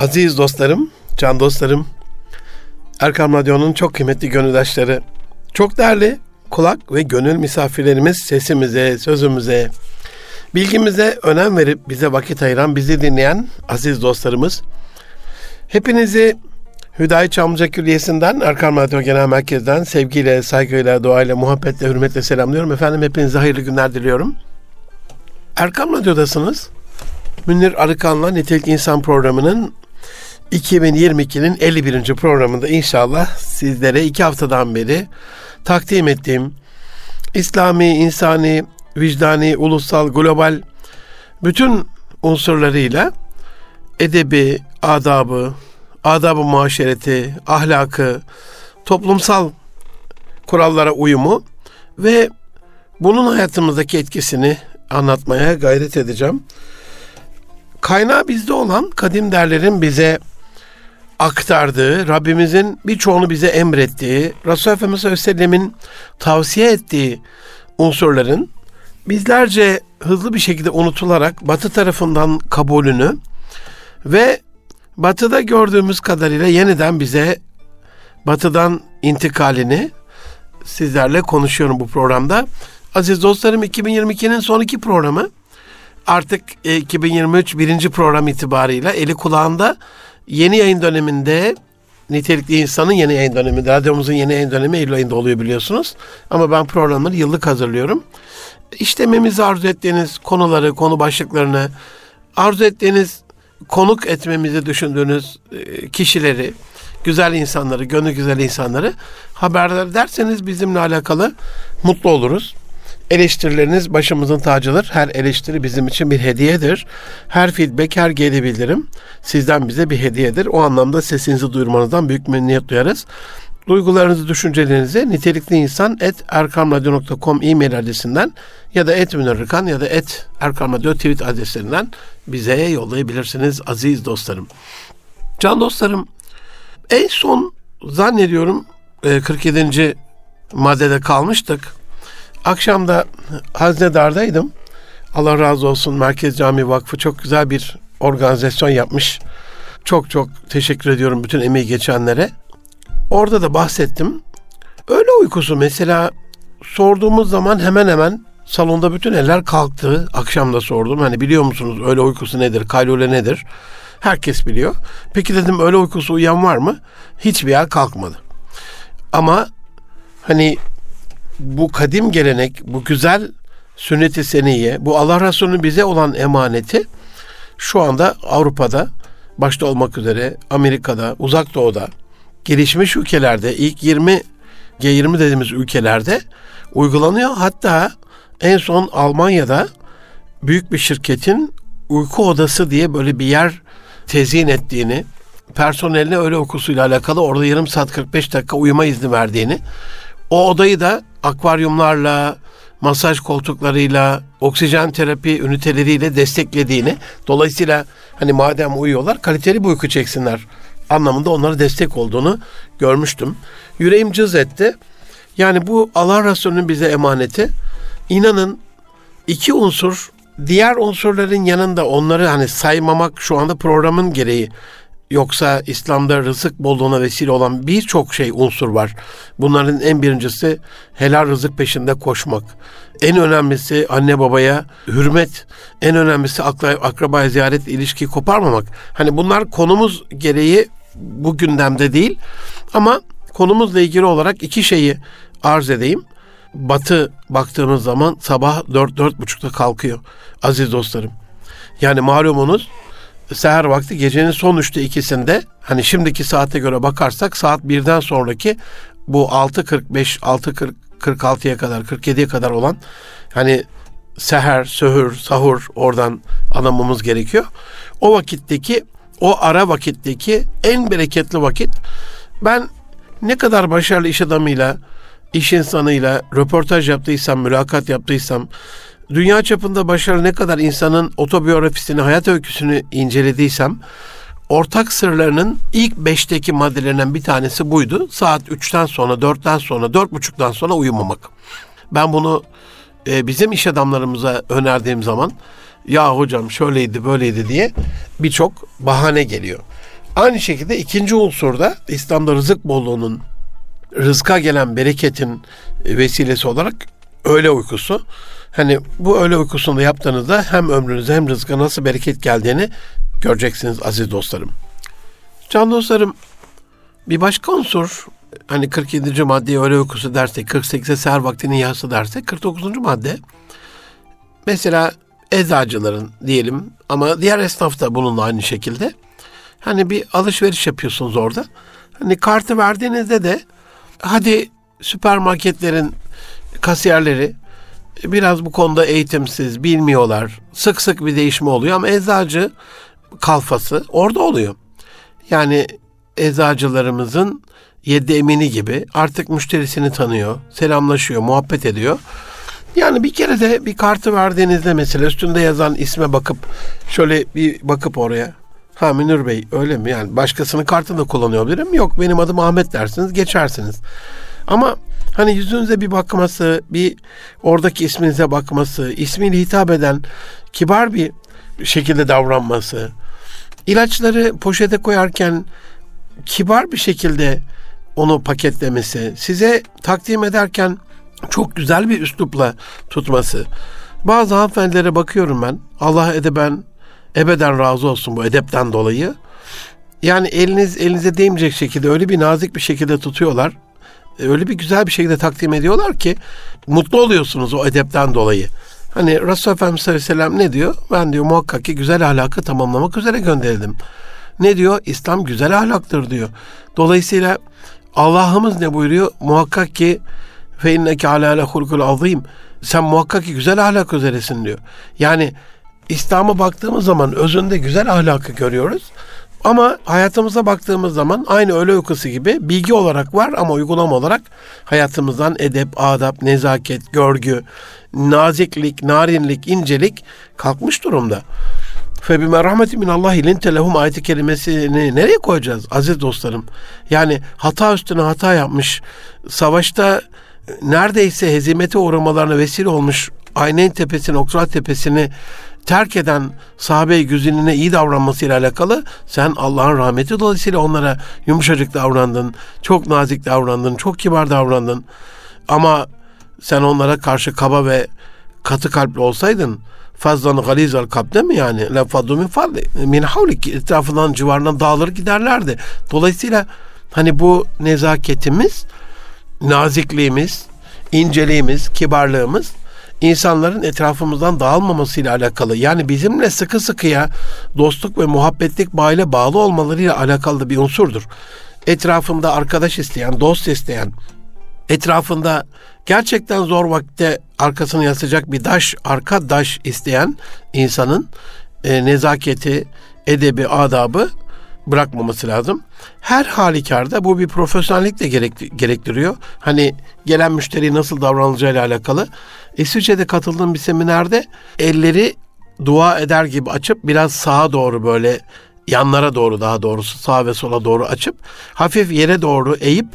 Aziz dostlarım, can dostlarım, Erkam Radyo'nun çok kıymetli gönüldaşları, çok değerli kulak ve gönül misafirlerimiz sesimize, sözümüze, bilgimize önem verip bize vakit ayıran, bizi dinleyen aziz dostlarımız. Hepinizi Hüdayi Çamlıca Külliyesi'nden, Erkam Radyo Genel Merkez'den sevgiyle, saygıyla, duayla, muhabbetle, hürmetle selamlıyorum. Efendim hepinize hayırlı günler diliyorum. Erkam Radyo'dasınız. Münir Arıkan'la Nitelik İnsan programının 2022'nin 51. programında inşallah sizlere iki haftadan beri takdim ettiğim İslami, insani, vicdani, ulusal, global bütün unsurlarıyla edebi, adabı, adabı muaşereti, ahlakı, toplumsal kurallara uyumu ve bunun hayatımızdaki etkisini anlatmaya gayret edeceğim. Kaynağı bizde olan kadim derlerin bize aktardığı, Rabbimizin birçoğunu bize emrettiği, Resulullah Efendimiz Aleyhisselam'ın tavsiye ettiği unsurların bizlerce hızlı bir şekilde unutularak Batı tarafından kabulünü ve Batı'da gördüğümüz kadarıyla yeniden bize Batı'dan intikalini sizlerle konuşuyorum bu programda. Aziz dostlarım 2022'nin son iki programı artık 2023 e, birinci program itibarıyla eli kulağında yeni yayın döneminde nitelikli insanın yeni yayın dönemi, radyomuzun yeni yayın dönemi Eylül ayında oluyor biliyorsunuz. Ama ben programları yıllık hazırlıyorum. İşlememizi arzu ettiğiniz konuları, konu başlıklarını, arzu ettiğiniz konuk etmemizi düşündüğünüz e, kişileri, güzel insanları, gönlü güzel insanları haberdar ederseniz bizimle alakalı mutlu oluruz. Eleştirileriniz başımızın tacıdır. Her eleştiri bizim için bir hediyedir. Her feedback, her geri bildirim sizden bize bir hediyedir. O anlamda sesinizi duyurmanızdan büyük memnuniyet duyarız. Duygularınızı, düşüncelerinizi nitelikli insan et erkamradyo.com e-mail adresinden ya da et münirrikan ya da et erkamradyo tweet adreslerinden bize yollayabilirsiniz aziz dostlarım. Can dostlarım en son zannediyorum 47. E, maddede kalmıştık. Akşam da Haznedar'daydım. Allah razı olsun Merkez Cami Vakfı çok güzel bir organizasyon yapmış. Çok çok teşekkür ediyorum bütün emeği geçenlere. Orada da bahsettim. Öyle uykusu mesela sorduğumuz zaman hemen hemen salonda bütün eller kalktı. Akşam da sordum. Hani biliyor musunuz öyle uykusu nedir? Kaylule nedir? Herkes biliyor. Peki dedim öyle uykusu uyan var mı? Hiçbir yer kalkmadı. Ama hani bu kadim gelenek, bu güzel sünnet-i seniye, bu Allah Resulü'nün bize olan emaneti şu anda Avrupa'da başta olmak üzere Amerika'da, Uzak Doğu'da, gelişmiş ülkelerde ilk 20 G20 dediğimiz ülkelerde uygulanıyor. Hatta en son Almanya'da büyük bir şirketin uyku odası diye böyle bir yer tezyin ettiğini, personeline öyle uykusuyla alakalı orada yarım saat 45 dakika uyuma izni verdiğini, o odayı da akvaryumlarla, masaj koltuklarıyla, oksijen terapi üniteleriyle desteklediğini, dolayısıyla hani madem uyuyorlar kaliteli bir uyku çeksinler anlamında onlara destek olduğunu görmüştüm. Yüreğim cız etti. Yani bu Allah Resulü'nün bize emaneti. İnanın iki unsur diğer unsurların yanında onları hani saymamak şu anda programın gereği Yoksa İslam'da rızık bolluğuna vesile olan birçok şey unsur var. Bunların en birincisi helal rızık peşinde koşmak. En önemlisi anne babaya hürmet. En önemlisi akla, ziyaret ilişki koparmamak. Hani bunlar konumuz gereği bu gündemde değil. Ama konumuzla ilgili olarak iki şeyi arz edeyim. Batı baktığımız zaman sabah dört dört buçukta kalkıyor aziz dostlarım. Yani malumunuz seher vakti gecenin son üçte ikisinde hani şimdiki saate göre bakarsak saat birden sonraki bu 6.45 6.46'ya kadar 47'ye kadar olan hani seher, söhür, sahur oradan anlamamız gerekiyor. O vakitteki o ara vakitteki en bereketli vakit ben ne kadar başarılı iş adamıyla, iş insanıyla röportaj yaptıysam, mülakat yaptıysam, dünya çapında başarılı ne kadar insanın otobiyografisini, hayat öyküsünü incelediysem ortak sırlarının ilk beşteki maddelerinden bir tanesi buydu. Saat üçten sonra, dörtten sonra, dört buçuktan sonra uyumamak. Ben bunu e, bizim iş adamlarımıza önerdiğim zaman Ya hocam şöyleydi böyleydi diye birçok bahane geliyor. Aynı şekilde ikinci unsurda İslam'da rızık bolluğunun rızka gelen bereketin vesilesi olarak öğle uykusu. Hani bu öğle uykusunda yaptığınızda hem ömrünüze hem rızka nasıl bereket geldiğini göreceksiniz aziz dostlarım. Can dostlarım bir başka unsur hani 47. madde öğle uykusu dersek 48'e seher vaktinin yası dersek 49. madde mesela eczacıların diyelim ama diğer esnaf da bununla aynı şekilde hani bir alışveriş yapıyorsunuz orada. Hani kartı verdiğinizde de hadi süpermarketlerin kasiyerleri biraz bu konuda eğitimsiz, bilmiyorlar. Sık sık bir değişme oluyor ama eczacı kalfası orada oluyor. Yani eczacılarımızın yedi emini gibi artık müşterisini tanıyor, selamlaşıyor, muhabbet ediyor. Yani bir kere de bir kartı verdiğinizde mesela üstünde yazan isme bakıp şöyle bir bakıp oraya Ha Münir Bey öyle mi? Yani başkasının kartını da kullanıyor olabilirim. Yok benim adım Ahmet dersiniz geçersiniz. Ama hani yüzünüze bir bakması, bir oradaki isminize bakması, ismiyle hitap eden kibar bir şekilde davranması, ilaçları poşete koyarken kibar bir şekilde onu paketlemesi, size takdim ederken çok güzel bir üslupla tutması. Bazı hanımefendilere bakıyorum ben. Allah edeben ebeden razı olsun bu edepten dolayı. Yani eliniz elinize değmeyecek şekilde öyle bir nazik bir şekilde tutuyorlar. Öyle bir güzel bir şekilde takdim ediyorlar ki mutlu oluyorsunuz o edepten dolayı. Hani Resulullah Efendimiz sallallahu aleyhi ve sellem ne diyor? Ben diyor muhakkak ki güzel ahlakı tamamlamak üzere gönderildim. Ne diyor? İslam güzel ahlaktır diyor. Dolayısıyla Allah'ımız ne buyuruyor? Muhakkak ki fe inneke ala hulkul azim. Sen muhakkak ki güzel ahlak üzeresin diyor. Yani İslam'a baktığımız zaman özünde güzel ahlakı görüyoruz. Ama hayatımıza baktığımız zaman aynı öğle uykusu gibi bilgi olarak var ama uygulama olarak hayatımızdan edep, adap, nezaket, görgü, naziklik, narinlik, incelik kalkmış durumda. Febime rahmeti min Allah ilinte lehum ayeti kelimesini nereye koyacağız aziz dostlarım? Yani hata üstüne hata yapmış, savaşta neredeyse hezimete uğramalarına vesile olmuş Aynen tepesini, Oksurat tepesini terk eden sahabe-i güzinine iyi davranmasıyla alakalı sen Allah'ın rahmeti dolayısıyla onlara yumuşacık davrandın, çok nazik davrandın, çok kibar davrandın. Ama sen onlara karşı kaba ve katı kalpli olsaydın fazlanı galizal kalp değil mi yani? La faddu min fadli. Min havlik etrafından civarından dağılır giderlerdi. Dolayısıyla hani bu nezaketimiz, nazikliğimiz, inceliğimiz, kibarlığımız insanların etrafımızdan dağılmamasıyla alakalı. Yani bizimle sıkı sıkıya dostluk ve muhabbetlik bağıyla bağlı olmalarıyla alakalı bir unsurdur. Etrafında arkadaş isteyen, dost isteyen, etrafında gerçekten zor vakitte arkasını yasacak bir daş, arka daş isteyen insanın e, nezaketi, edebi, adabı bırakmaması lazım. Her halükarda bu bir profesyonellik de gerektiriyor. Hani gelen müşteri nasıl davranılacağıyla alakalı. İsviçre'de katıldığım bir seminerde elleri dua eder gibi açıp biraz sağa doğru böyle yanlara doğru daha doğrusu sağa ve sola doğru açıp hafif yere doğru eğip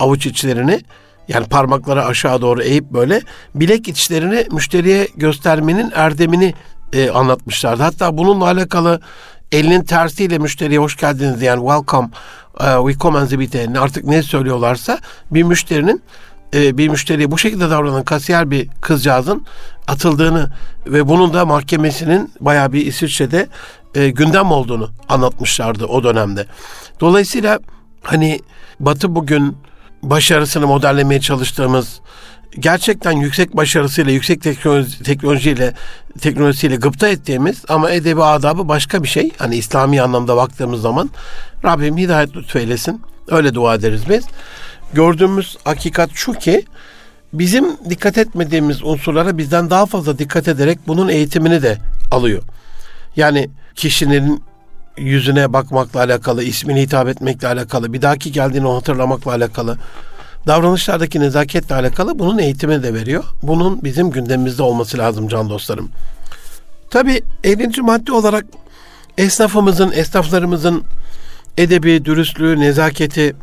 avuç içlerini yani parmakları aşağı doğru eğip böyle bilek içlerini müşteriye göstermenin erdemini e, anlatmışlardı. Hatta bununla alakalı elinin tersiyle müşteriye hoş geldiniz diyen welcome, uh, we come and zibite artık ne söylüyorlarsa bir müşterinin e, bir müşteriye bu şekilde davranan kasiyer bir kızcağızın atıldığını ve bunun da mahkemesinin bayağı bir İsviçre'de e, gündem olduğunu anlatmışlardı o dönemde. Dolayısıyla hani Batı bugün başarısını modellemeye çalıştığımız gerçekten yüksek başarısıyla, yüksek teknoloji, teknolojiyle teknolojisiyle gıpta ettiğimiz ama edebi adabı başka bir şey. Hani İslami anlamda baktığımız zaman Rabbim hidayet lütfeylesin. Öyle dua ederiz biz. Gördüğümüz hakikat şu ki bizim dikkat etmediğimiz unsurlara bizden daha fazla dikkat ederek bunun eğitimini de alıyor. Yani kişinin yüzüne bakmakla alakalı, ismini hitap etmekle alakalı, bir dahaki geldiğini hatırlamakla alakalı, davranışlardaki nezaketle alakalı bunun eğitimini de veriyor. Bunun bizim gündemimizde olması lazım can dostlarım. Tabi 50. madde olarak esnafımızın, esnaflarımızın edebi, dürüstlüğü, nezaketi,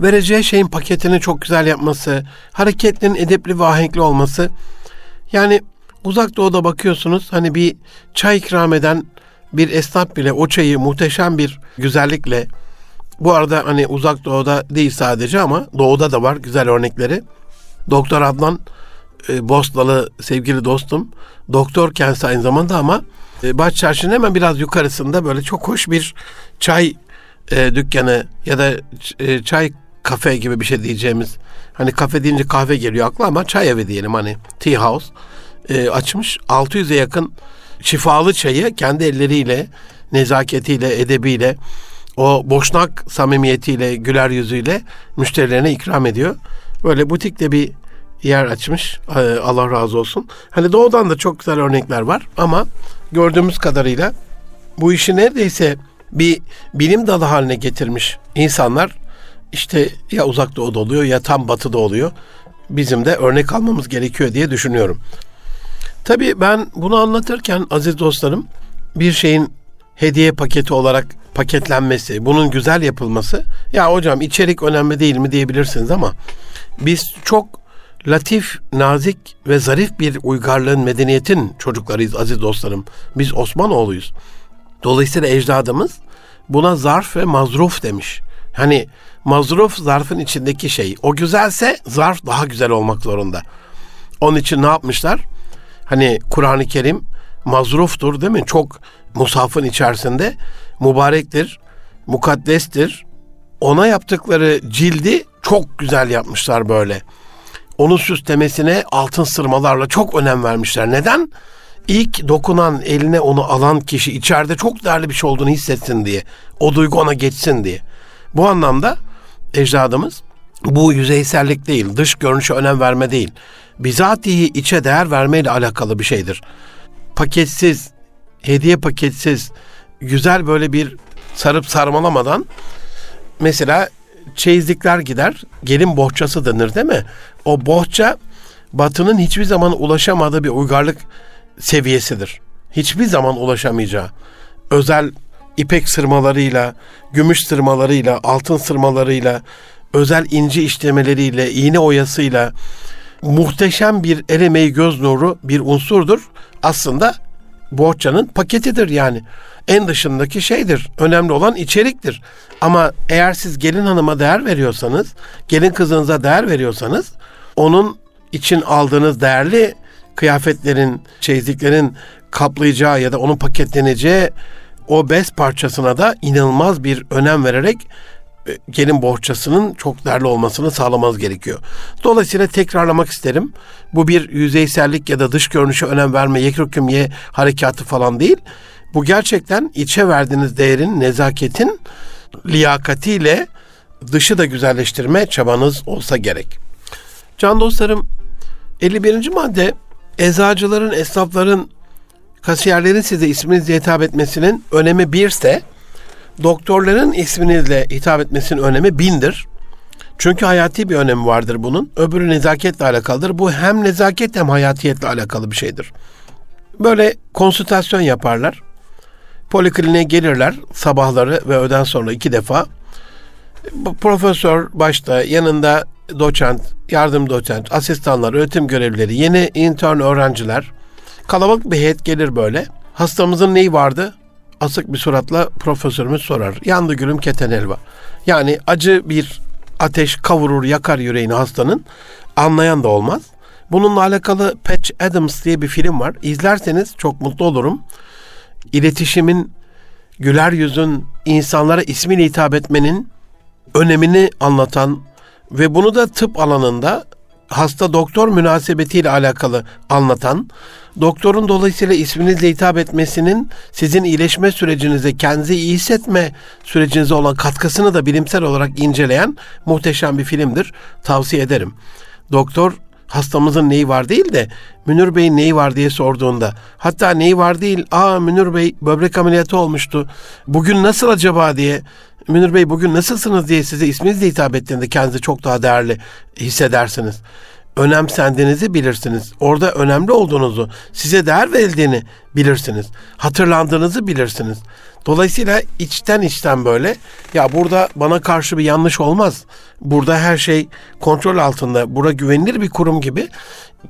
vereceği şeyin paketini çok güzel yapması, hareketlinin edepli ve ahenkli olması. Yani uzak doğuda bakıyorsunuz hani bir çay ikram eden bir esnaf bile o çayı muhteşem bir güzellikle bu arada hani uzak doğuda değil sadece ama doğuda da var güzel örnekleri. Doktor Adnan e, Bosnalı sevgili dostum. Doktor kendisi aynı zamanda ama e, Baş hemen biraz yukarısında böyle çok hoş bir çay e, dükkanı ya da e, çay kafe gibi bir şey diyeceğimiz. Hani kafe deyince kahve geliyor akla ama çay evi diyelim hani tea house e, açmış. 600'e yakın şifalı çayı kendi elleriyle, nezaketiyle, edebiyle, o boşnak samimiyetiyle, güler yüzüyle müşterilerine ikram ediyor. Böyle butikte bir yer açmış. E, Allah razı olsun. Hani doğudan da çok güzel örnekler var ama gördüğümüz kadarıyla bu işi neredeyse bir bilim dalı haline getirmiş insanlar işte ya uzak doğuda oluyor ya tam batıda oluyor. Bizim de örnek almamız gerekiyor diye düşünüyorum. Tabii ben bunu anlatırken aziz dostlarım bir şeyin hediye paketi olarak paketlenmesi, bunun güzel yapılması ya hocam içerik önemli değil mi diyebilirsiniz ama biz çok latif, nazik ve zarif bir uygarlığın, medeniyetin çocuklarıyız aziz dostlarım. Biz Osmanoğluyuz. Dolayısıyla ecdadımız buna zarf ve mazruf demiş. Hani mazruf zarfın içindeki şey. O güzelse zarf daha güzel olmak zorunda. Onun için ne yapmışlar? Hani Kur'an-ı Kerim mazruftur değil mi? Çok musafın içerisinde mübarektir, mukaddestir. Ona yaptıkları cildi çok güzel yapmışlar böyle. Onun süslemesine altın sırmalarla çok önem vermişler. Neden? İlk dokunan eline onu alan kişi içeride çok değerli bir şey olduğunu hissetsin diye. O duygu ona geçsin diye. Bu anlamda ecdadımız bu yüzeysellik değil, dış görünüşe önem verme değil. Bizatihi içe değer vermeyle alakalı bir şeydir. Paketsiz, hediye paketsiz, güzel böyle bir sarıp sarmalamadan mesela çeyizlikler gider, gelin bohçası denir değil mi? O bohça batının hiçbir zaman ulaşamadığı bir uygarlık seviyesidir. Hiçbir zaman ulaşamayacağı. Özel ipek sırmalarıyla, gümüş sırmalarıyla, altın sırmalarıyla, özel inci işlemeleriyle, iğne oyasıyla muhteşem bir el emeği göz nuru bir unsurdur. Aslında bohçanın paketidir yani. En dışındaki şeydir. Önemli olan içeriktir. Ama eğer siz gelin hanıma değer veriyorsanız, gelin kızınıza değer veriyorsanız, onun için aldığınız değerli kıyafetlerin, çeyizliklerin kaplayacağı ya da onun paketleneceği o bez parçasına da inanılmaz bir önem vererek e, gelin bohçasının çok değerli olmasını sağlamanız gerekiyor. Dolayısıyla tekrarlamak isterim. Bu bir yüzeysellik ya da dış görünüşe önem verme, yekrükümye harekatı falan değil. Bu gerçekten içe verdiğiniz değerin, nezaketin liyakatiyle dışı da güzelleştirme çabanız olsa gerek. Can dostlarım 51. madde eczacıların, esnafların kasiyerlerin size isminizle hitap etmesinin önemi birse, doktorların isminizle hitap etmesinin önemi bindir. Çünkü hayati bir önemi vardır bunun. Öbürü nezaketle alakalıdır. Bu hem nezaket hem hayatiyetle alakalı bir şeydir. Böyle konsültasyon yaparlar. Polikliniğe gelirler sabahları ve öğleden sonra iki defa. Profesör başta yanında doçent, yardım doçent, asistanlar, öğretim görevlileri, yeni intern öğrenciler, Kalabalık bir heyet gelir böyle. Hastamızın neyi vardı? Asık bir suratla profesörümüz sorar. Yandı gülüm keten elva. Yani acı bir ateş kavurur yakar yüreğini hastanın. Anlayan da olmaz. Bununla alakalı Patch Adams diye bir film var. İzlerseniz çok mutlu olurum. İletişimin, güler yüzün, insanlara ismiyle hitap etmenin önemini anlatan ve bunu da tıp alanında hasta doktor münasebetiyle alakalı anlatan, doktorun dolayısıyla isminizle hitap etmesinin sizin iyileşme sürecinize, kendinizi iyi hissetme sürecinize olan katkısını da bilimsel olarak inceleyen muhteşem bir filmdir. Tavsiye ederim. Doktor hastamızın neyi var değil de Münir Bey'in neyi var diye sorduğunda hatta neyi var değil aa Münir Bey böbrek ameliyatı olmuştu. Bugün nasıl acaba? diye Münir Bey bugün nasılsınız? diye size isminizle hitap ettiğinde kendinizi çok daha değerli hissedersiniz. Önemsendiğinizi bilirsiniz. Orada önemli olduğunuzu, size değer verildiğini bilirsiniz. Hatırlandığınızı bilirsiniz. Dolayısıyla içten içten böyle ya burada bana karşı bir yanlış olmaz. Burada her şey kontrol altında. Bura güvenilir bir kurum gibi.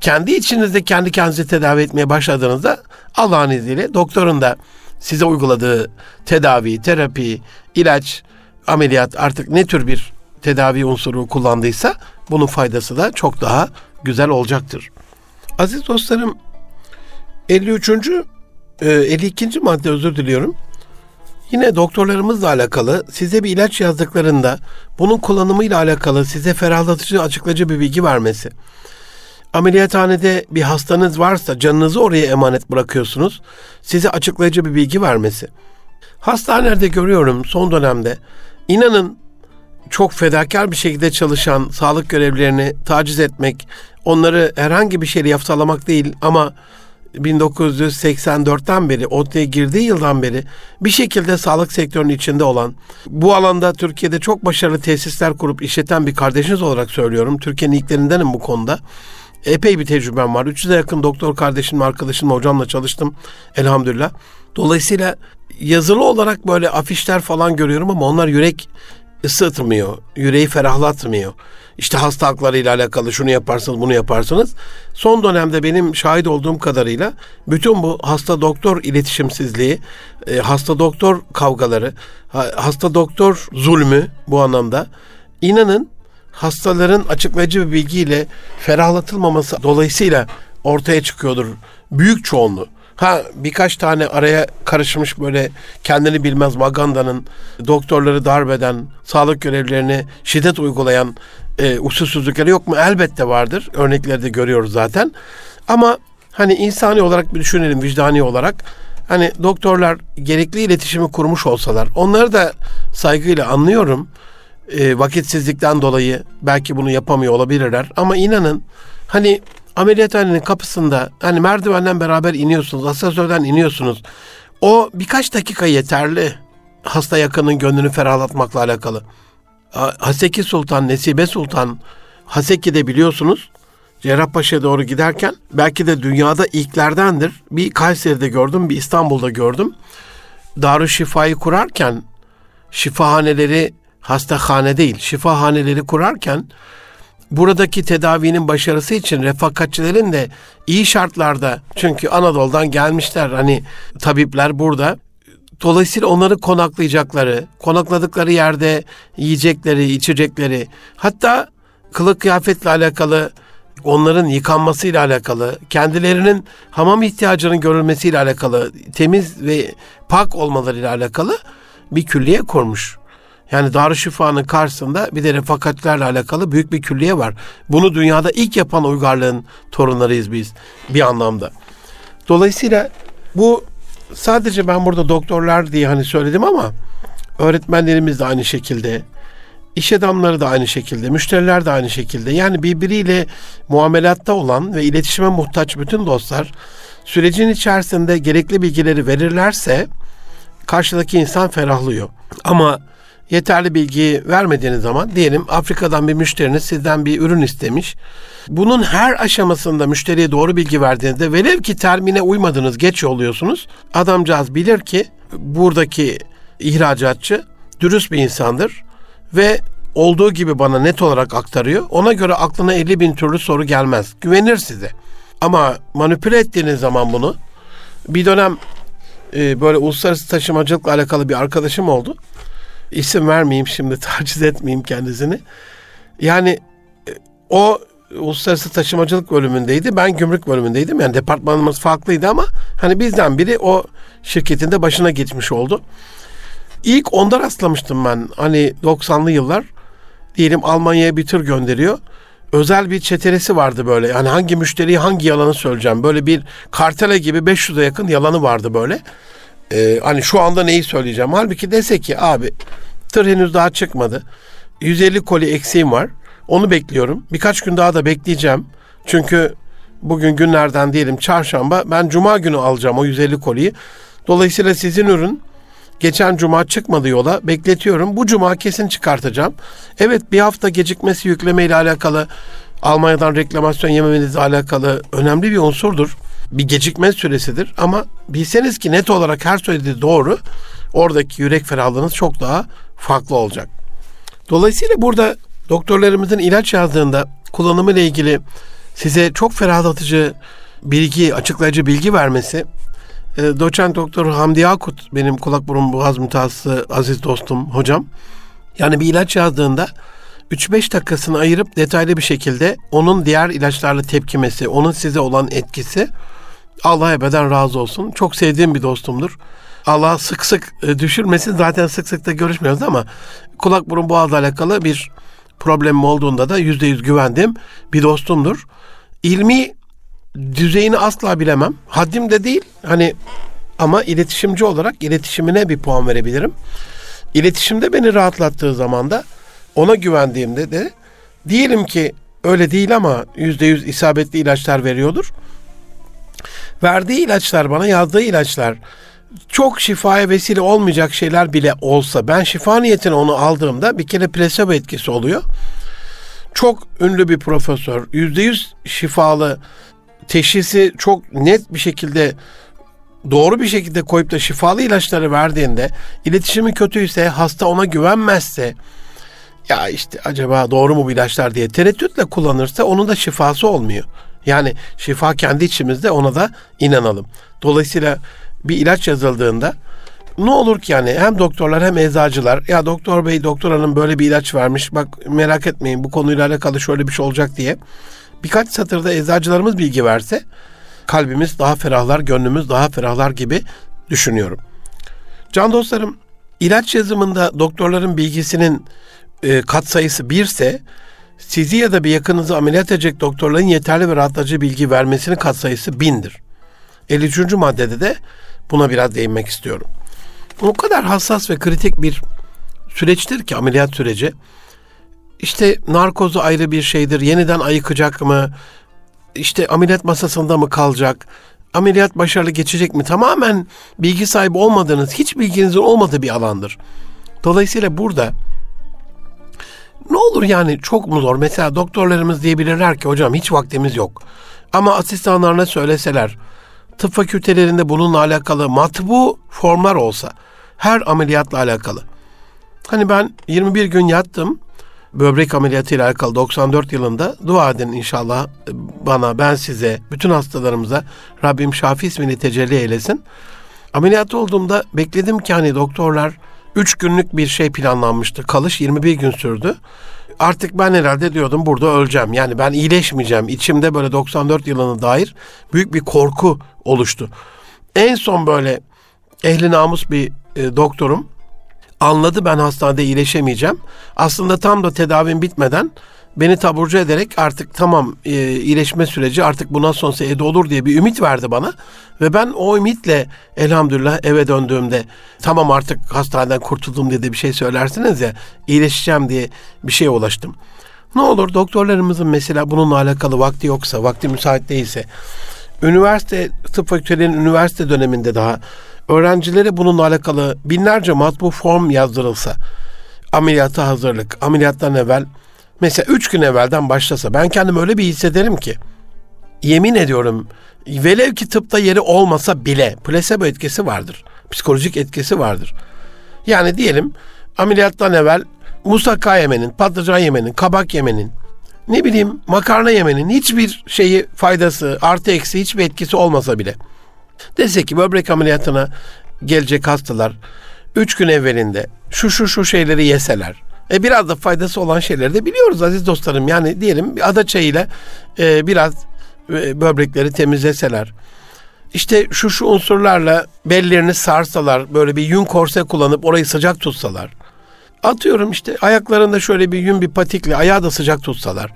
Kendi içinizde kendi kendinizi tedavi etmeye başladığınızda Allah'ın izniyle doktorun da size uyguladığı tedavi, terapi, ilaç, ameliyat artık ne tür bir tedavi unsuru kullandıysa bunun faydası da çok daha güzel olacaktır. Aziz dostlarım 53. 52. E, madde özür diliyorum. Yine doktorlarımızla alakalı size bir ilaç yazdıklarında bunun kullanımıyla alakalı size ferahlatıcı, açıklayıcı bir bilgi vermesi. Ameliyathanede bir hastanız varsa canınızı oraya emanet bırakıyorsunuz. Size açıklayıcı bir bilgi vermesi. Hastanelerde görüyorum son dönemde. İnanın çok fedakar bir şekilde çalışan sağlık görevlilerini taciz etmek, onları herhangi bir şeyle yaftalamak değil ama 1984'ten beri, ODTÜ'ye girdiği yıldan beri bir şekilde sağlık sektörünün içinde olan, bu alanda Türkiye'de çok başarılı tesisler kurup işleten bir kardeşiniz olarak söylüyorum. Türkiye'nin ilklerindenim bu konuda. Epey bir tecrübem var. 300'e yakın doktor kardeşim, arkadaşım, hocamla çalıştım elhamdülillah. Dolayısıyla yazılı olarak böyle afişler falan görüyorum ama onlar yürek ısıtmıyor, yüreği ferahlatmıyor. İşte hasta haklarıyla alakalı şunu yaparsınız, bunu yaparsınız. Son dönemde benim şahit olduğum kadarıyla bütün bu hasta doktor iletişimsizliği, e, hasta doktor kavgaları, hasta doktor zulmü bu anlamda inanın hastaların açıklayıcı bir bilgiyle ferahlatılmaması dolayısıyla ortaya çıkıyordur büyük çoğunluğu. Ha birkaç tane araya karışmış böyle kendini bilmez magandanın doktorları darbeden, sağlık görevlilerine şiddet uygulayan e, usulsüzlükleri yok mu? Elbette vardır. Örnekleri de görüyoruz zaten. Ama hani insani olarak bir düşünelim, vicdani olarak. Hani doktorlar gerekli iletişimi kurmuş olsalar, onları da saygıyla anlıyorum. E, vakitsizlikten dolayı belki bunu yapamıyor olabilirler. Ama inanın hani ameliyathanenin kapısında hani merdivenden beraber iniyorsunuz, asansörden iniyorsunuz. O birkaç dakika yeterli hasta yakının gönlünü ferahlatmakla alakalı. Haseki Sultan, Nesibe Sultan, Haseki'de biliyorsunuz Cerrahpaşa'ya doğru giderken belki de dünyada ilklerdendir. Bir Kayseri'de gördüm, bir İstanbul'da gördüm. Darüşşifa'yı kurarken şifahaneleri hastahane değil, şifahaneleri kurarken buradaki tedavinin başarısı için refakatçilerin de iyi şartlarda çünkü Anadolu'dan gelmişler hani tabipler burada Dolayısıyla onları konaklayacakları, konakladıkları yerde yiyecekleri, içecekleri, hatta kılık kıyafetle alakalı, onların yıkanmasıyla alakalı, kendilerinin hamam ihtiyacının görülmesiyle alakalı, temiz ve pak olmalarıyla alakalı bir külliye kurmuş. Yani Darüşşifa'nın karşısında bir de refakatlerle alakalı büyük bir külliye var. Bunu dünyada ilk yapan uygarlığın torunlarıyız biz bir anlamda. Dolayısıyla bu sadece ben burada doktorlar diye hani söyledim ama öğretmenlerimiz de aynı şekilde, iş adamları da aynı şekilde, müşteriler de aynı şekilde. Yani birbiriyle muamelatta olan ve iletişime muhtaç bütün dostlar sürecin içerisinde gerekli bilgileri verirlerse karşıdaki insan ferahlıyor. Ama yeterli bilgi vermediğiniz zaman diyelim Afrika'dan bir müşteriniz sizden bir ürün istemiş. Bunun her aşamasında müşteriye doğru bilgi verdiğinizde velev ki termine uymadınız geç yolluyorsunuz. Adamcağız bilir ki buradaki ihracatçı dürüst bir insandır ve olduğu gibi bana net olarak aktarıyor. Ona göre aklına 50 bin türlü soru gelmez. Güvenir size. Ama manipüle ettiğiniz zaman bunu bir dönem e, böyle uluslararası taşımacılıkla alakalı bir arkadaşım oldu isim vermeyeyim şimdi taciz etmeyeyim kendisini. Yani e, o uluslararası taşımacılık bölümündeydi. Ben gümrük bölümündeydim. Yani departmanımız farklıydı ama hani bizden biri o şirketin de başına geçmiş oldu. İlk onda rastlamıştım ben. Hani 90'lı yıllar diyelim Almanya'ya bir tır gönderiyor. Özel bir çetelesi vardı böyle. Yani hangi müşteriye hangi yalanı söyleyeceğim. Böyle bir kartele gibi 500'e yakın yalanı vardı böyle e, hani şu anda neyi söyleyeceğim. Halbuki dese ki abi tır henüz daha çıkmadı. 150 koli eksiğim var. Onu bekliyorum. Birkaç gün daha da bekleyeceğim. Çünkü bugün günlerden diyelim çarşamba ben cuma günü alacağım o 150 koliyi. Dolayısıyla sizin ürün geçen cuma çıkmadı yola bekletiyorum. Bu cuma kesin çıkartacağım. Evet bir hafta gecikmesi yükleme ile alakalı Almanya'dan reklamasyon yememenizle alakalı önemli bir unsurdur. Bir gecikme süresidir ama bilseniz ki net olarak her söylediği doğru oradaki yürek ferahlığınız çok daha farklı olacak. Dolayısıyla burada doktorlarımızın ilaç yazdığında kullanımı ile ilgili size çok ferahlatıcı bilgi, açıklayıcı bilgi vermesi e, doçent doktor Hamdi Akut benim kulak burun boğaz mütehassısı aziz dostum hocam. Yani bir ilaç yazdığında 3-5 dakikasını ayırıp detaylı bir şekilde onun diğer ilaçlarla tepkimesi, onun size olan etkisi Allah ebeden razı olsun. Çok sevdiğim bir dostumdur. Allah sık sık e, düşürmesin. Zaten sık sık da görüşmüyoruz ama kulak burun boğazla alakalı bir problemim olduğunda da yüzde yüz güvendiğim bir dostumdur. İlmi düzeyini asla bilemem. Haddim de değil. Hani ama iletişimci olarak iletişimine bir puan verebilirim. İletişimde beni rahatlattığı zaman da ona güvendiğimde de diyelim ki öyle değil ama yüzde yüz isabetli ilaçlar veriyordur. Verdiği ilaçlar bana yazdığı ilaçlar çok şifaya vesile olmayacak şeyler bile olsa ben şifa niyetine onu aldığımda bir kere plasebo etkisi oluyor. Çok ünlü bir profesör yüzde yüz şifalı teşhisi çok net bir şekilde doğru bir şekilde koyup da şifalı ilaçları verdiğinde iletişimi kötüyse hasta ona güvenmezse ya işte acaba doğru mu bu ilaçlar diye tereddütle kullanırsa onun da şifası olmuyor. Yani şifa kendi içimizde ona da inanalım. Dolayısıyla bir ilaç yazıldığında ne olur ki yani hem doktorlar hem eczacılar ya doktor bey doktor hanım böyle bir ilaç vermiş bak merak etmeyin bu konuyla alakalı şöyle bir şey olacak diye birkaç satırda eczacılarımız bilgi verse kalbimiz daha ferahlar, gönlümüz daha ferahlar gibi düşünüyorum. Can dostlarım, ilaç yazımında doktorların bilgisinin e, katsayısı birse sizi ya da bir yakınınızı ameliyat edecek doktorların yeterli ve rahatlatıcı bilgi vermesinin katsayısı bindir. 53. maddede de buna biraz değinmek istiyorum. O kadar hassas ve kritik bir süreçtir ki ameliyat süreci. İşte narkozu ayrı bir şeydir. Yeniden ayıkacak mı? İşte ameliyat masasında mı kalacak? Ameliyat başarılı geçecek mi? Tamamen bilgi sahibi olmadığınız, hiç bilginizin olmadığı bir alandır. Dolayısıyla burada ne olur yani çok mu zor? Mesela doktorlarımız diyebilirler ki hocam hiç vaktimiz yok. Ama asistanlarına söyleseler, tıp fakültelerinde bununla alakalı matbu formlar olsa, her ameliyatla alakalı. Hani ben 21 gün yattım, böbrek ameliyatı ile alakalı 94 yılında dua edin inşallah bana, ben size, bütün hastalarımıza Rabbim Şafi ismini tecelli eylesin. Ameliyat olduğumda bekledim ki hani doktorlar 3 günlük bir şey planlanmıştı. Kalış 21 gün sürdü. Artık ben herhalde diyordum burada öleceğim. Yani ben iyileşmeyeceğim. İçimde böyle 94 yılına dair büyük bir korku oluştu. En son böyle ehli namus bir e, doktorum anladı ben hastanede iyileşemeyeceğim. Aslında tam da tedavim bitmeden beni taburcu ederek artık tamam e, iyileşme süreci artık bundan sonrası evde olur diye bir ümit verdi bana. Ve ben o ümitle elhamdülillah eve döndüğümde tamam artık hastaneden kurtuldum diye de bir şey söylersiniz ya iyileşeceğim diye bir şeye ulaştım. Ne olur doktorlarımızın mesela bununla alakalı vakti yoksa, vakti müsait değilse, üniversite, tıp fakültelerinin üniversite döneminde daha öğrencilere bununla alakalı binlerce matbu form yazdırılsa, ameliyata hazırlık, ameliyattan evvel mesela üç gün evvelden başlasa ben kendimi öyle bir hissederim ki yemin ediyorum velev ki tıpta yeri olmasa bile plasebo etkisi vardır. Psikolojik etkisi vardır. Yani diyelim ameliyattan evvel musaka yemenin, patlıcan yemenin, kabak yemenin, ne bileyim makarna yemenin hiçbir şeyi faydası, artı eksi hiçbir etkisi olmasa bile. Dese ki böbrek ameliyatına gelecek hastalar üç gün evvelinde şu şu şu şeyleri yeseler. E biraz da faydası olan şeyleri de biliyoruz aziz dostlarım. Yani diyelim bir ada çayıyla e, biraz e, böbrekleri temizleseler. İşte şu şu unsurlarla bellerini sarsalar, böyle bir yün korse kullanıp orayı sıcak tutsalar. Atıyorum işte ayaklarında şöyle bir yün bir patikle ayağı da sıcak tutsalar.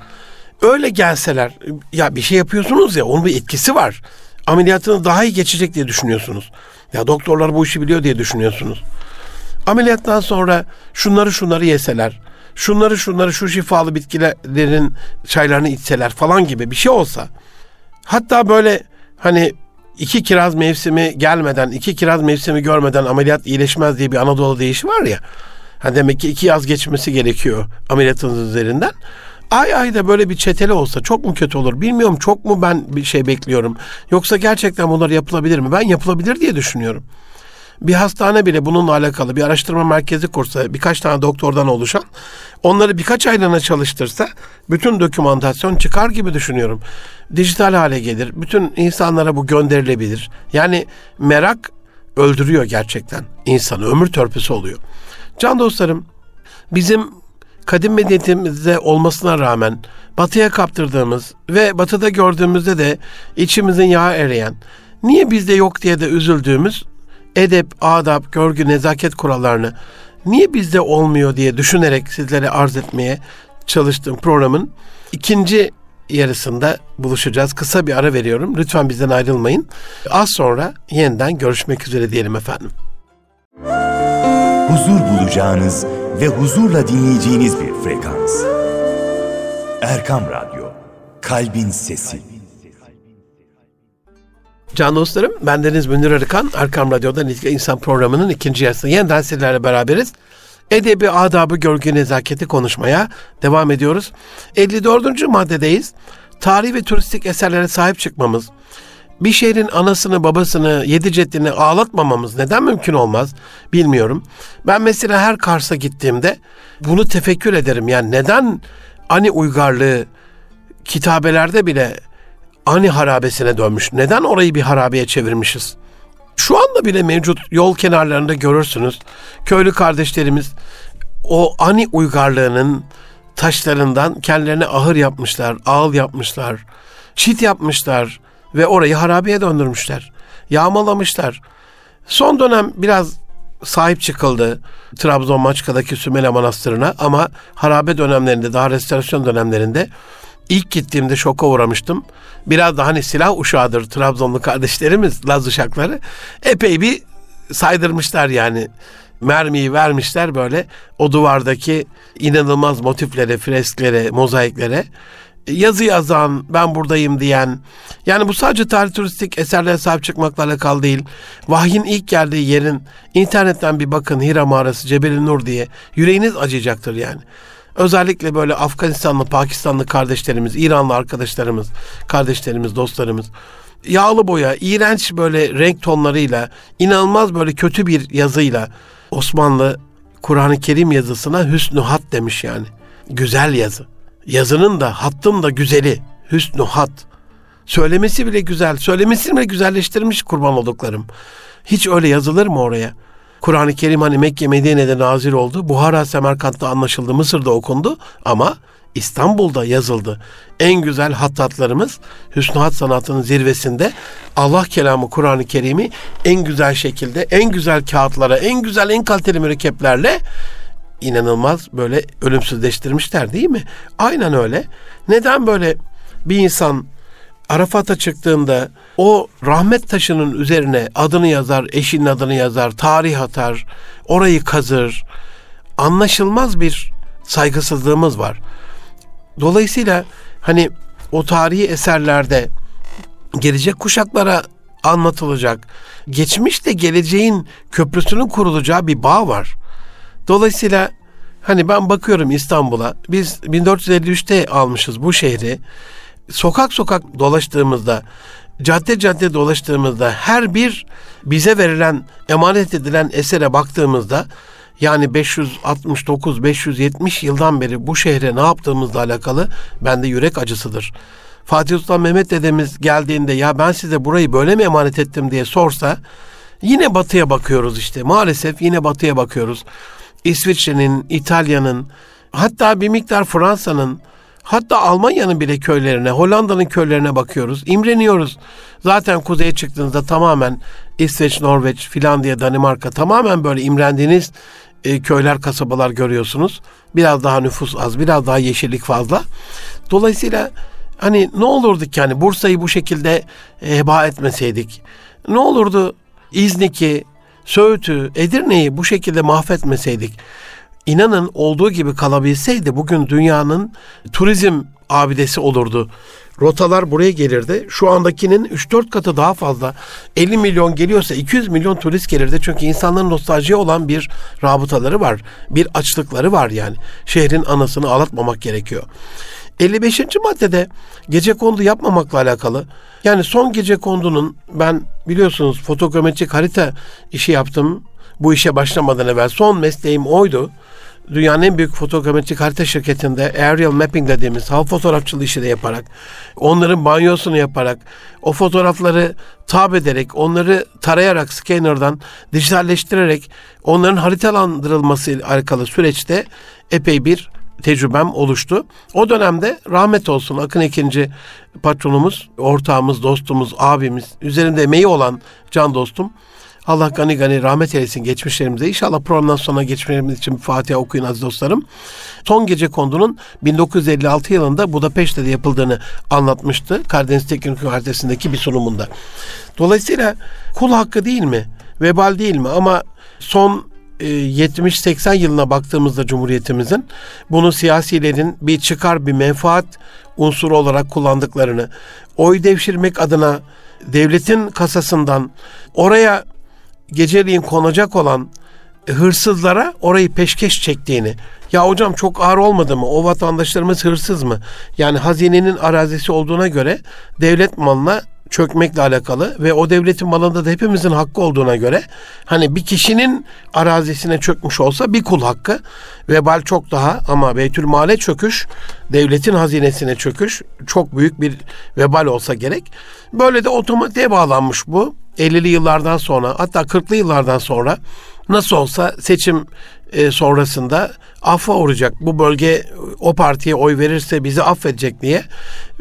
Öyle gelseler ya bir şey yapıyorsunuz ya onun bir etkisi var. Ameliyatını daha iyi geçecek diye düşünüyorsunuz. Ya doktorlar bu işi biliyor diye düşünüyorsunuz. Ameliyattan sonra şunları şunları yeseler, şunları şunları şu şifalı bitkilerin çaylarını içseler falan gibi bir şey olsa. Hatta böyle hani iki kiraz mevsimi gelmeden, iki kiraz mevsimi görmeden ameliyat iyileşmez diye bir Anadolu deyişi var ya. Ha demek ki iki yaz geçmesi gerekiyor ameliyatınız üzerinden. Ay ay da böyle bir çeteli olsa çok mu kötü olur? Bilmiyorum çok mu ben bir şey bekliyorum. Yoksa gerçekten bunlar yapılabilir mi? Ben yapılabilir diye düşünüyorum. Bir hastane bile bununla alakalı bir araştırma merkezi kursa birkaç tane doktordan oluşan onları birkaç aylığına çalıştırsa bütün dokümantasyon çıkar gibi düşünüyorum. Dijital hale gelir. Bütün insanlara bu gönderilebilir. Yani merak öldürüyor gerçekten insanı. Ömür törpüsü oluyor. Can dostlarım bizim kadim medeniyetimizde olmasına rağmen batıya kaptırdığımız ve batıda gördüğümüzde de içimizin yağı eriyen, niye bizde yok diye de üzüldüğümüz edep, adap, görgü, nezaket kurallarını niye bizde olmuyor diye düşünerek sizlere arz etmeye çalıştığım programın ikinci yarısında buluşacağız. Kısa bir ara veriyorum. Lütfen bizden ayrılmayın. Az sonra yeniden görüşmek üzere diyelim efendim. Huzur bulacağınız ve huzurla dinleyeceğiniz bir frekans. Erkam Radyo, Kalbin Sesi. Can dostlarım, ben Deniz Münir Arıkan, Erkam Radyo'da Nitke İnsan programının ikinci yarısında yeniden sizlerle beraberiz. Edebi, adabı, görgü, nezaketi konuşmaya devam ediyoruz. 54. maddedeyiz. Tarih ve turistik eserlere sahip çıkmamız, bir şehrin anasını, babasını, yedi ceddini ağlatmamamız neden mümkün olmaz bilmiyorum. Ben mesela her Kars'a gittiğimde bunu tefekkür ederim. Yani neden Ani uygarlığı kitabelerde bile Ani harabesine dönmüş? Neden orayı bir harabeye çevirmişiz? Şu anda bile mevcut yol kenarlarında görürsünüz. Köylü kardeşlerimiz o Ani uygarlığının taşlarından kendilerine ahır yapmışlar, ağıl yapmışlar, çit yapmışlar ve orayı harabeye döndürmüşler. Yağmalamışlar. Son dönem biraz sahip çıkıldı Trabzon Maçka'daki Sümele Manastırı'na ama harabe dönemlerinde daha restorasyon dönemlerinde ilk gittiğimde şoka uğramıştım. Biraz da hani silah uşağıdır Trabzonlu kardeşlerimiz Laz uşakları. Epey bir saydırmışlar yani. Mermiyi vermişler böyle o duvardaki inanılmaz motiflere, fresklere, mozaiklere yazı yazan, ben buradayım diyen, yani bu sadece tarih turistik eserlere sahip çıkmakla alakalı değil. Vahyin ilk geldiği yerin internetten bir bakın Hira mağarası Cebeli Nur diye yüreğiniz acıyacaktır yani. Özellikle böyle Afganistanlı, Pakistanlı kardeşlerimiz, İranlı arkadaşlarımız, kardeşlerimiz, dostlarımız yağlı boya, iğrenç böyle renk tonlarıyla, inanılmaz böyle kötü bir yazıyla Osmanlı Kur'an-ı Kerim yazısına hüsnü hat demiş yani. Güzel yazı. Yazının da hattın da güzeli. Hüsnü hat. Söylemesi bile güzel. Söylemesini bile güzelleştirmiş kurban olduklarım. Hiç öyle yazılır mı oraya? Kur'an-ı Kerim hani Mekke Medine'de nazil oldu. Buhara Semerkant'ta anlaşıldı. Mısır'da okundu ama İstanbul'da yazıldı. En güzel hattatlarımız Hüsnü Hat sanatının zirvesinde Allah kelamı Kur'an-ı Kerim'i en güzel şekilde, en güzel kağıtlara, en güzel, en kaliteli mürekkeplerle inanılmaz böyle ölümsüzleştirmişler değil mi? Aynen öyle. Neden böyle bir insan Arafat'a çıktığında o rahmet taşının üzerine adını yazar, eşinin adını yazar, tarih atar, orayı kazır. Anlaşılmaz bir saygısızlığımız var. Dolayısıyla hani o tarihi eserlerde gelecek kuşaklara anlatılacak, geçmişle geleceğin köprüsünün kurulacağı bir bağ var. Dolayısıyla hani ben bakıyorum İstanbul'a. Biz 1453'te almışız bu şehri. Sokak sokak dolaştığımızda, cadde cadde dolaştığımızda her bir bize verilen, emanet edilen esere baktığımızda yani 569 570 yıldan beri bu şehre ne yaptığımızla alakalı bende yürek acısıdır. Fatih Sultan Mehmet dedemiz geldiğinde ya ben size burayı böyle mi emanet ettim diye sorsa yine batıya bakıyoruz işte. Maalesef yine batıya bakıyoruz. İsviçre'nin, İtalya'nın, hatta bir miktar Fransa'nın, hatta Almanya'nın bile köylerine, Hollanda'nın köylerine bakıyoruz. İmreniyoruz. Zaten kuzeye çıktığınızda tamamen İsveç, Norveç, Finlandiya, Danimarka tamamen böyle imrendiğiniz e, köyler, kasabalar görüyorsunuz. Biraz daha nüfus az, biraz daha yeşillik fazla. Dolayısıyla hani ne olurdu ki yani Bursa'yı bu şekilde e, heba etmeseydik? Ne olurdu İznik'i, Söğüt'ü, Edirne'yi bu şekilde mahvetmeseydik, inanın olduğu gibi kalabilseydi bugün dünyanın turizm abidesi olurdu. Rotalar buraya gelirdi. Şu andakinin 3-4 katı daha fazla. 50 milyon geliyorsa 200 milyon turist gelirdi. Çünkü insanların nostaljiye olan bir rabıtaları var. Bir açlıkları var yani. Şehrin anasını ağlatmamak gerekiyor. 55. maddede gece kondu yapmamakla alakalı. Yani son gece kondunun ben biliyorsunuz fotogrametrik harita işi yaptım. Bu işe başlamadan evvel son mesleğim oydu. Dünyanın en büyük fotogrametrik harita şirketinde aerial mapping dediğimiz hava fotoğrafçılığı işi de yaparak, onların banyosunu yaparak, o fotoğrafları tab ederek, onları tarayarak scanner'dan dijitalleştirerek onların haritalandırılması ile alakalı süreçte epey bir tecrübem oluştu. O dönemde rahmet olsun Akın ikinci patronumuz, ortağımız, dostumuz, abimiz, üzerinde emeği olan can dostum. Allah gani gani rahmet eylesin geçmişlerimize. İnşallah programdan sonra geçmişlerimiz için Fatiha okuyun aziz dostlarım. Son Gece Kondu'nun 1956 yılında Budapeşte'de yapıldığını anlatmıştı. Karadeniz Teknik Üniversitesi'ndeki bir sunumunda. Dolayısıyla kul hakkı değil mi? Vebal değil mi? Ama son 70-80 e, yılına baktığımızda Cumhuriyetimizin bunu siyasilerin bir çıkar bir menfaat unsuru olarak kullandıklarını, oy devşirmek adına devletin kasasından oraya geceliğin konacak olan hırsızlara orayı peşkeş çektiğini. Ya hocam çok ağır olmadı mı? O vatandaşlarımız hırsız mı? Yani hazinenin arazisi olduğuna göre devlet malına çökmekle alakalı ve o devletin malında da hepimizin hakkı olduğuna göre hani bir kişinin arazisine çökmüş olsa bir kul hakkı vebal çok daha ama Beytül Male çöküş devletin hazinesine çöküş çok büyük bir vebal olsa gerek. Böyle de otomatiğe bağlanmış bu. 50'li yıllardan sonra hatta 40'lı yıllardan sonra nasıl olsa seçim e, sonrasında affa uğrayacak. Bu bölge o partiye oy verirse bizi affedecek diye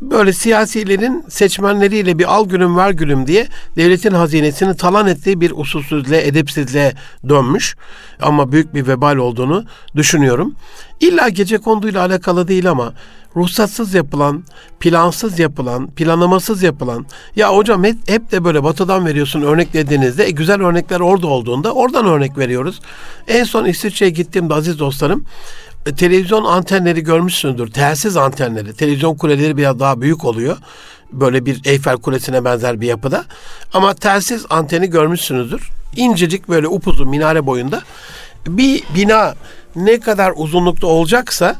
böyle siyasilerin seçmenleriyle bir al gülüm ver gülüm diye devletin hazinesini talan ettiği bir usulsüzlüğe, edepsizliğe dönmüş. Ama büyük bir vebal olduğunu düşünüyorum. İlla gece konduyla alakalı değil ama ruhsatsız yapılan, plansız yapılan, planlamasız yapılan ya hocam hep, hep de böyle batıdan veriyorsun örnek dediğinizde e, güzel örnekler orada olduğunda oradan örnek veriyoruz. En son İsviçre'ye gittiğimde aziz dostlarım e, televizyon antenleri görmüşsündür. Telsiz antenleri. Televizyon kuleleri biraz daha büyük oluyor. Böyle bir Eyfel Kulesi'ne benzer bir yapıda. Ama telsiz anteni görmüşsünüzdür. İncecik böyle upuzun minare boyunda. Bir bina ne kadar uzunlukta olacaksa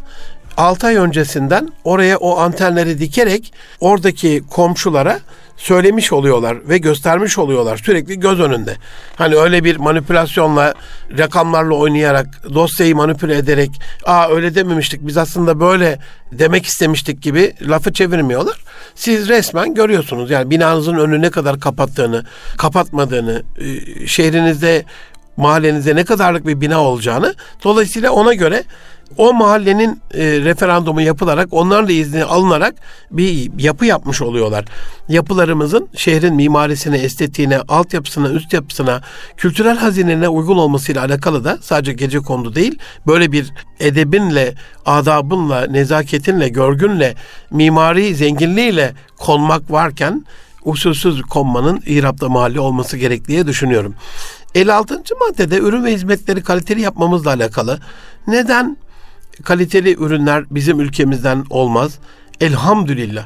6 ay öncesinden oraya o antenleri dikerek oradaki komşulara söylemiş oluyorlar ve göstermiş oluyorlar sürekli göz önünde. Hani öyle bir manipülasyonla, rakamlarla oynayarak, dosyayı manipüle ederek, aa öyle dememiştik biz aslında böyle demek istemiştik gibi lafı çevirmiyorlar. Siz resmen görüyorsunuz yani binanızın önü ne kadar kapattığını, kapatmadığını, e, şehrinizde mahallenizde ne kadarlık bir bina olacağını. Dolayısıyla ona göre o mahallenin e, referandumu yapılarak onların da izni alınarak bir yapı yapmış oluyorlar. Yapılarımızın şehrin mimarisine, estetiğine, altyapısına, üst yapısına, kültürel hazinene uygun olmasıyla alakalı da sadece gece kondu değil, böyle bir edebinle, adabınla, nezaketinle, görgünle, mimari zenginliğiyle konmak varken usulsüz konmanın İrab'da mahalle olması gerektiği düşünüyorum. 56. maddede ürün ve hizmetleri kaliteli yapmamızla alakalı. Neden kaliteli ürünler bizim ülkemizden olmaz? Elhamdülillah.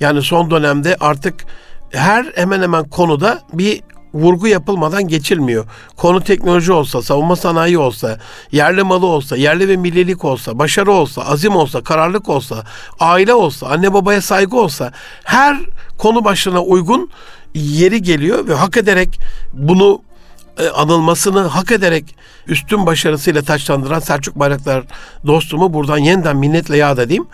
Yani son dönemde artık her hemen hemen konuda bir vurgu yapılmadan geçilmiyor. Konu teknoloji olsa, savunma sanayi olsa, yerli malı olsa, yerli ve millilik olsa, başarı olsa, azim olsa, kararlılık olsa, aile olsa, anne babaya saygı olsa her konu başına uygun yeri geliyor ve hak ederek bunu e, anılmasını hak ederek üstün başarısıyla taçlandıran Selçuk Bayraktar dostumu buradan yeniden minnetle yad edeyim.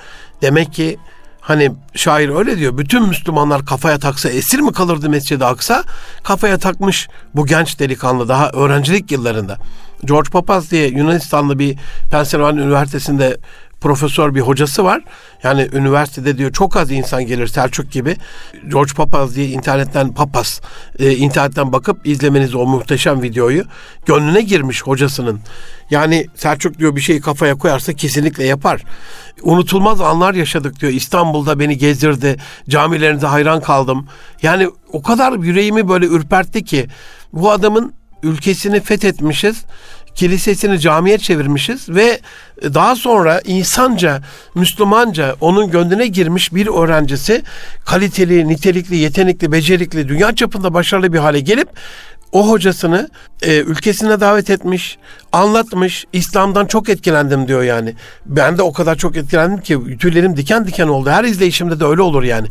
Demek ki hani şair öyle diyor. Bütün Müslümanlar kafaya taksa esir mi kalırdı Mescid-i Aksa? Kafaya takmış bu genç delikanlı daha öğrencilik yıllarında. George Papaz diye Yunanistanlı bir Pennsylvania Üniversitesi'nde profesör bir hocası var. Yani üniversitede diyor çok az insan gelir Selçuk gibi. George Papaz diye internetten Papaz e, internetten bakıp izlemeniz o muhteşem videoyu gönlüne girmiş hocasının. Yani Selçuk diyor bir şeyi kafaya koyarsa kesinlikle yapar. Unutulmaz anlar yaşadık diyor. İstanbul'da beni gezdirdi. Camilerinize hayran kaldım. Yani o kadar yüreğimi böyle ürpertti ki bu adamın ülkesini fethetmişiz kilisesini camiye çevirmişiz ve daha sonra insanca, Müslümanca onun gönlüne girmiş bir öğrencisi kaliteli, nitelikli, yetenekli, becerikli, dünya çapında başarılı bir hale gelip o hocasını e, ülkesine davet etmiş, anlatmış. İslam'dan çok etkilendim diyor yani. Ben de o kadar çok etkilendim ki tüylerim diken diken oldu. Her izleyişimde de öyle olur yani.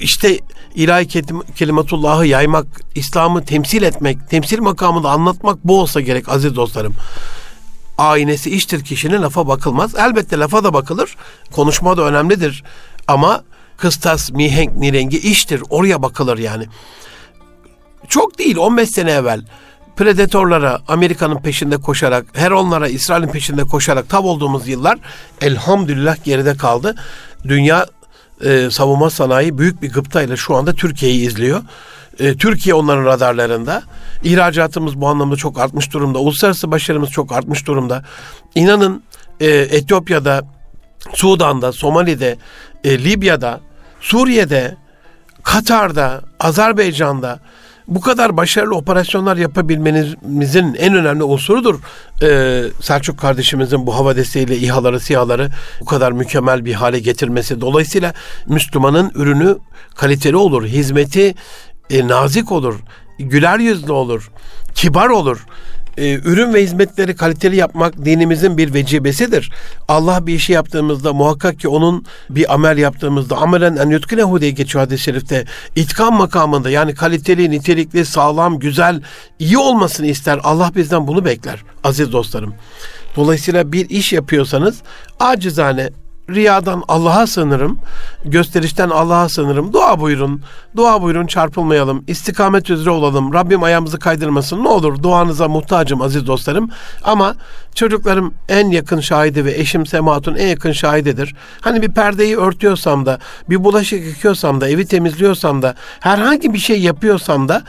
İşte ilahi kelimatullahı yaymak, İslam'ı temsil etmek, temsil makamında anlatmak bu olsa gerek aziz dostlarım. Aynesi iştir kişinin lafa bakılmaz. Elbette lafa da bakılır. Konuşma da önemlidir. Ama kıstas, mihenk, nirengi iştir. Oraya bakılır yani. Çok değil 15 sene evvel predatorlara Amerika'nın peşinde koşarak, her onlara İsrail'in peşinde koşarak tav olduğumuz yıllar elhamdülillah geride kaldı. Dünya e, savunma sanayi büyük bir gıptayla şu anda Türkiye'yi izliyor. E, Türkiye onların radarlarında. İhracatımız bu anlamda çok artmış durumda. Uluslararası başarımız çok artmış durumda. İnanın e, Etiyopya'da, Sudan'da, Somali'de, e, Libya'da, Suriye'de, Katar'da, Azerbaycan'da bu kadar başarılı operasyonlar yapabilmenizin en önemli unsurudur. Ee, Selçuk kardeşimizin bu hava desteğiyle İHA'ları, SİHA'ları bu kadar mükemmel bir hale getirmesi. Dolayısıyla Müslümanın ürünü kaliteli olur, hizmeti e, nazik olur, güler yüzlü olur, kibar olur e, ürün ve hizmetleri kaliteli yapmak dinimizin bir vecibesidir. Allah bir işi yaptığımızda muhakkak ki onun bir amel yaptığımızda amelen en yutkinehu diye geçiyor hadis-i şerifte. İtkan makamında yani kaliteli, nitelikli, sağlam, güzel, iyi olmasını ister. Allah bizden bunu bekler aziz dostlarım. Dolayısıyla bir iş yapıyorsanız acizane riyadan Allah'a sığınırım, gösterişten Allah'a sığınırım. Dua buyurun, dua buyurun çarpılmayalım, istikamet üzere olalım. Rabbim ayağımızı kaydırmasın. Ne olur duanıza muhtacım aziz dostlarım. Ama çocuklarım en yakın şahidi ve eşim Sematun en yakın şahidedir. Hani bir perdeyi örtüyorsam da, bir bulaşık yıkıyorsam da, evi temizliyorsam da, herhangi bir şey yapıyorsam da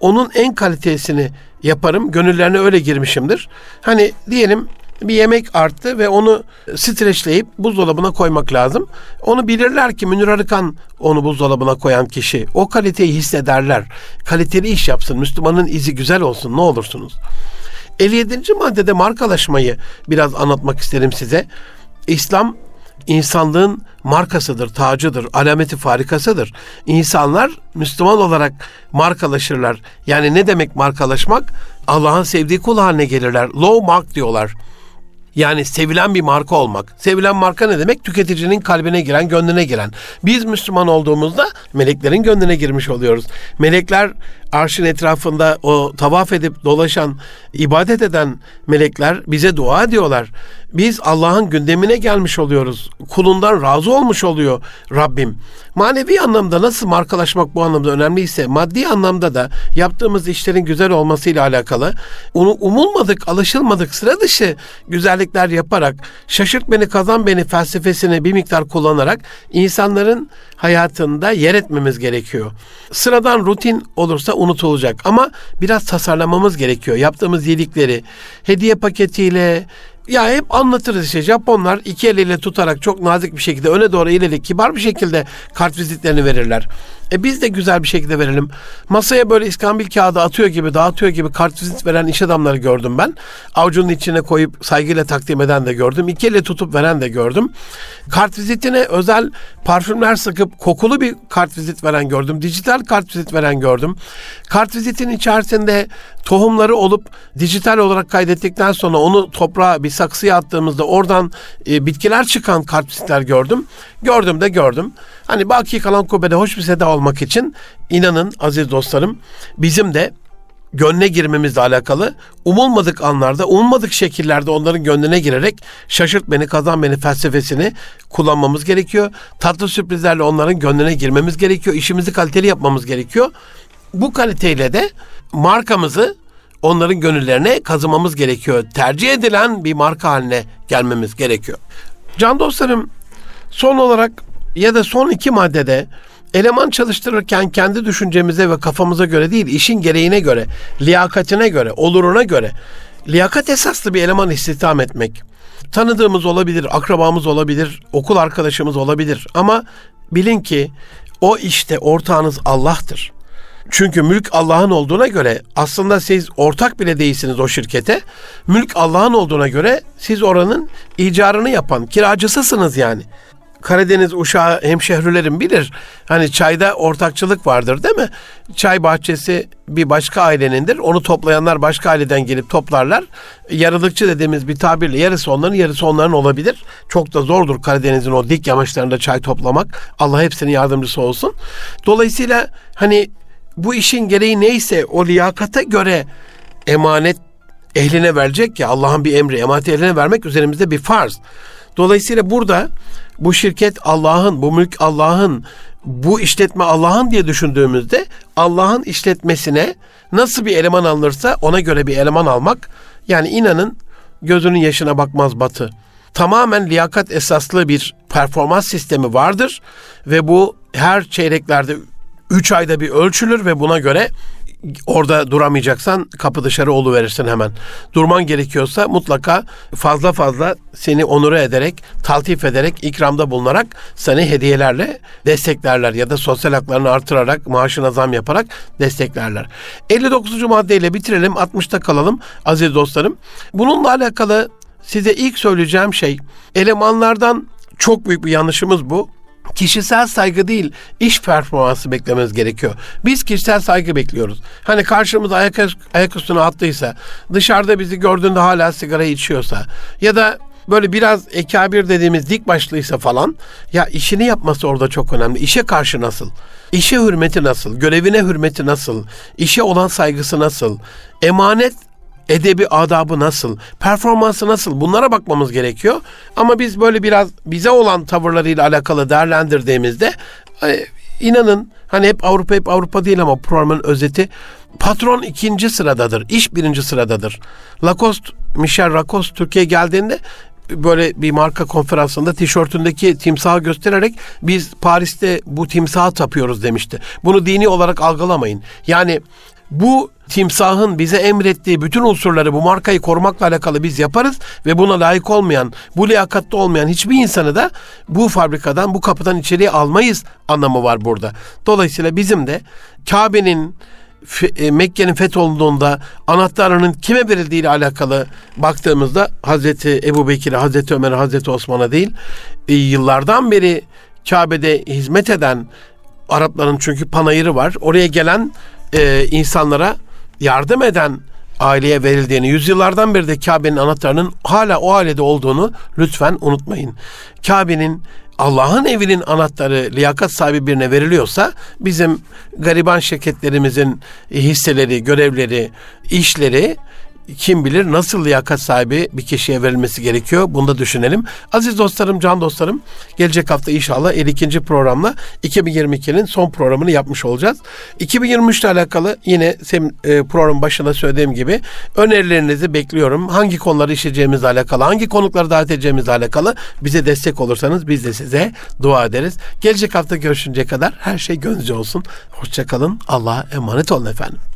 onun en kalitesini yaparım. Gönüllerine öyle girmişimdir. Hani diyelim bir yemek arttı ve onu streçleyip buzdolabına koymak lazım. Onu bilirler ki Münir Arıkan onu buzdolabına koyan kişi. O kaliteyi hissederler. Kaliteli iş yapsın. Müslümanın izi güzel olsun ne olursunuz. 57. maddede markalaşmayı biraz anlatmak isterim size. İslam insanlığın markasıdır, tacıdır, alameti farikasıdır. İnsanlar Müslüman olarak markalaşırlar. Yani ne demek markalaşmak? Allah'ın sevdiği kul haline gelirler. Low mark diyorlar. Yani sevilen bir marka olmak. Sevilen marka ne demek? Tüketicinin kalbine giren, gönlüne giren. Biz Müslüman olduğumuzda meleklerin gönlüne girmiş oluyoruz. Melekler arşın etrafında o tavaf edip dolaşan, ibadet eden melekler bize dua ediyorlar. Biz Allah'ın gündemine gelmiş oluyoruz. Kulundan razı olmuş oluyor Rabbim. Manevi anlamda nasıl markalaşmak bu anlamda önemliyse maddi anlamda da yaptığımız işlerin güzel olmasıyla alakalı onu umulmadık, alışılmadık sıra dışı güzellikler yaparak şaşırt beni kazan beni felsefesini bir miktar kullanarak insanların hayatında yer etmemiz gerekiyor. Sıradan rutin olursa unutulacak ama biraz tasarlamamız gerekiyor. Yaptığımız iyilikleri hediye paketiyle, ya hep anlatırız işte Japonlar iki eliyle tutarak çok nazik bir şekilde öne doğru ileri kibar bir şekilde kart vizitlerini verirler. E biz de güzel bir şekilde verelim. Masaya böyle iskambil kağıdı atıyor gibi, dağıtıyor gibi kartvizit veren iş adamları gördüm ben. Avucunun içine koyup saygıyla takdim eden de gördüm. İki elle tutup veren de gördüm. Kartvizitine özel parfümler sıkıp kokulu bir kartvizit veren gördüm. Dijital kartvizit veren gördüm. Kartvizitin içerisinde tohumları olup dijital olarak kaydettikten sonra onu toprağa bir saksıya attığımızda oradan e, bitkiler çıkan kartvizitler gördüm. Gördüm de gördüm. Hani baki kalan kubbede hoş bir seda olmak için inanın aziz dostlarım bizim de gönlüne girmemizle alakalı umulmadık anlarda, umulmadık şekillerde onların gönlüne girerek şaşırt beni, kazan beni felsefesini kullanmamız gerekiyor. Tatlı sürprizlerle onların gönlüne girmemiz gerekiyor. İşimizi kaliteli yapmamız gerekiyor. Bu kaliteyle de markamızı onların gönüllerine kazımamız gerekiyor. Tercih edilen bir marka haline gelmemiz gerekiyor. Can dostlarım son olarak ya da son iki maddede eleman çalıştırırken kendi düşüncemize ve kafamıza göre değil, işin gereğine göre, liyakatine göre, oluruna göre, liyakat esaslı bir eleman istihdam etmek. Tanıdığımız olabilir, akrabamız olabilir, okul arkadaşımız olabilir ama bilin ki o işte ortağınız Allah'tır. Çünkü mülk Allah'ın olduğuna göre aslında siz ortak bile değilsiniz o şirkete. Mülk Allah'ın olduğuna göre siz oranın icarını yapan kiracısısınız yani. Karadeniz uşağı hemşehrilerim bilir. Hani çayda ortakçılık vardır değil mi? Çay bahçesi bir başka ailenindir. Onu toplayanlar başka aileden gelip toplarlar. Yarılıkçı dediğimiz bir tabirle yarısı onların yarısı onların olabilir. Çok da zordur Karadeniz'in o dik yamaçlarında çay toplamak. Allah hepsinin yardımcısı olsun. Dolayısıyla hani bu işin gereği neyse o liyakata göre emanet ehline verecek ya Allah'ın bir emri emanet ehline vermek üzerimizde bir farz. Dolayısıyla burada bu şirket Allah'ın, bu mülk Allah'ın, bu işletme Allah'ın diye düşündüğümüzde Allah'ın işletmesine nasıl bir eleman alınırsa ona göre bir eleman almak yani inanın gözünün yaşına bakmaz batı. Tamamen liyakat esaslı bir performans sistemi vardır ve bu her çeyreklerde 3 ayda bir ölçülür ve buna göre orada duramayacaksan kapı dışarı olu verirsin hemen. Durman gerekiyorsa mutlaka fazla fazla seni onure ederek, taltif ederek, ikramda bulunarak seni hediyelerle desteklerler ya da sosyal haklarını artırarak, maaşına zam yaparak desteklerler. 59. maddeyle bitirelim, 60'ta kalalım aziz dostlarım. Bununla alakalı size ilk söyleyeceğim şey elemanlardan çok büyük bir yanlışımız bu kişisel saygı değil, iş performansı beklememiz gerekiyor. Biz kişisel saygı bekliyoruz. Hani karşımıza ayak, ayak üstüne attıysa, dışarıda bizi gördüğünde hala sigara içiyorsa ya da böyle biraz ekabir dediğimiz dik başlıysa falan ya işini yapması orada çok önemli. İşe karşı nasıl? İşe hürmeti nasıl? Görevine hürmeti nasıl? İşe olan saygısı nasıl? Emanet edebi adabı nasıl, performansı nasıl bunlara bakmamız gerekiyor. Ama biz böyle biraz bize olan tavırlarıyla alakalı değerlendirdiğimizde inanın hani hep Avrupa hep Avrupa değil ama programın özeti patron ikinci sıradadır, iş birinci sıradadır. Lacoste, Michel Lacoste Türkiye geldiğinde böyle bir marka konferansında tişörtündeki timsahı göstererek biz Paris'te bu timsahı tapıyoruz demişti. Bunu dini olarak algılamayın. Yani bu timsahın bize emrettiği bütün unsurları bu markayı korumakla alakalı biz yaparız ve buna layık olmayan, bu liyakatta olmayan hiçbir insanı da bu fabrikadan, bu kapıdan içeriye almayız anlamı var burada. Dolayısıyla bizim de Kabe'nin e, Mekke'nin fetholunduğunda anahtarının kime verildiği ile alakalı baktığımızda Hazreti Ebu Bekir'e, Hazreti Ömer'e, Hazreti Osman'a değil, e, yıllardan beri Kabe'de hizmet eden Arapların çünkü panayırı var. Oraya gelen e, insanlara yardım eden aileye verildiğini, yüzyıllardan beri de Kabe'nin anahtarının hala o ailede olduğunu lütfen unutmayın. Kabe'nin Allah'ın evinin anahtarı liyakat sahibi birine veriliyorsa bizim gariban şirketlerimizin hisseleri, görevleri, işleri kim bilir nasıl liyakat sahibi bir kişiye verilmesi gerekiyor. Bunu da düşünelim. Aziz dostlarım, can dostlarım gelecek hafta inşallah 52. programla 2022'nin son programını yapmış olacağız. 2023 ile alakalı yine e, program başında söylediğim gibi önerilerinizi bekliyorum. Hangi konuları işleyeceğimizle alakalı, hangi konukları davet edeceğimizle alakalı bize destek olursanız biz de size dua ederiz. Gelecek hafta görüşünceye kadar her şey gönlünüzce olsun. Hoşçakalın. Allah'a emanet olun efendim.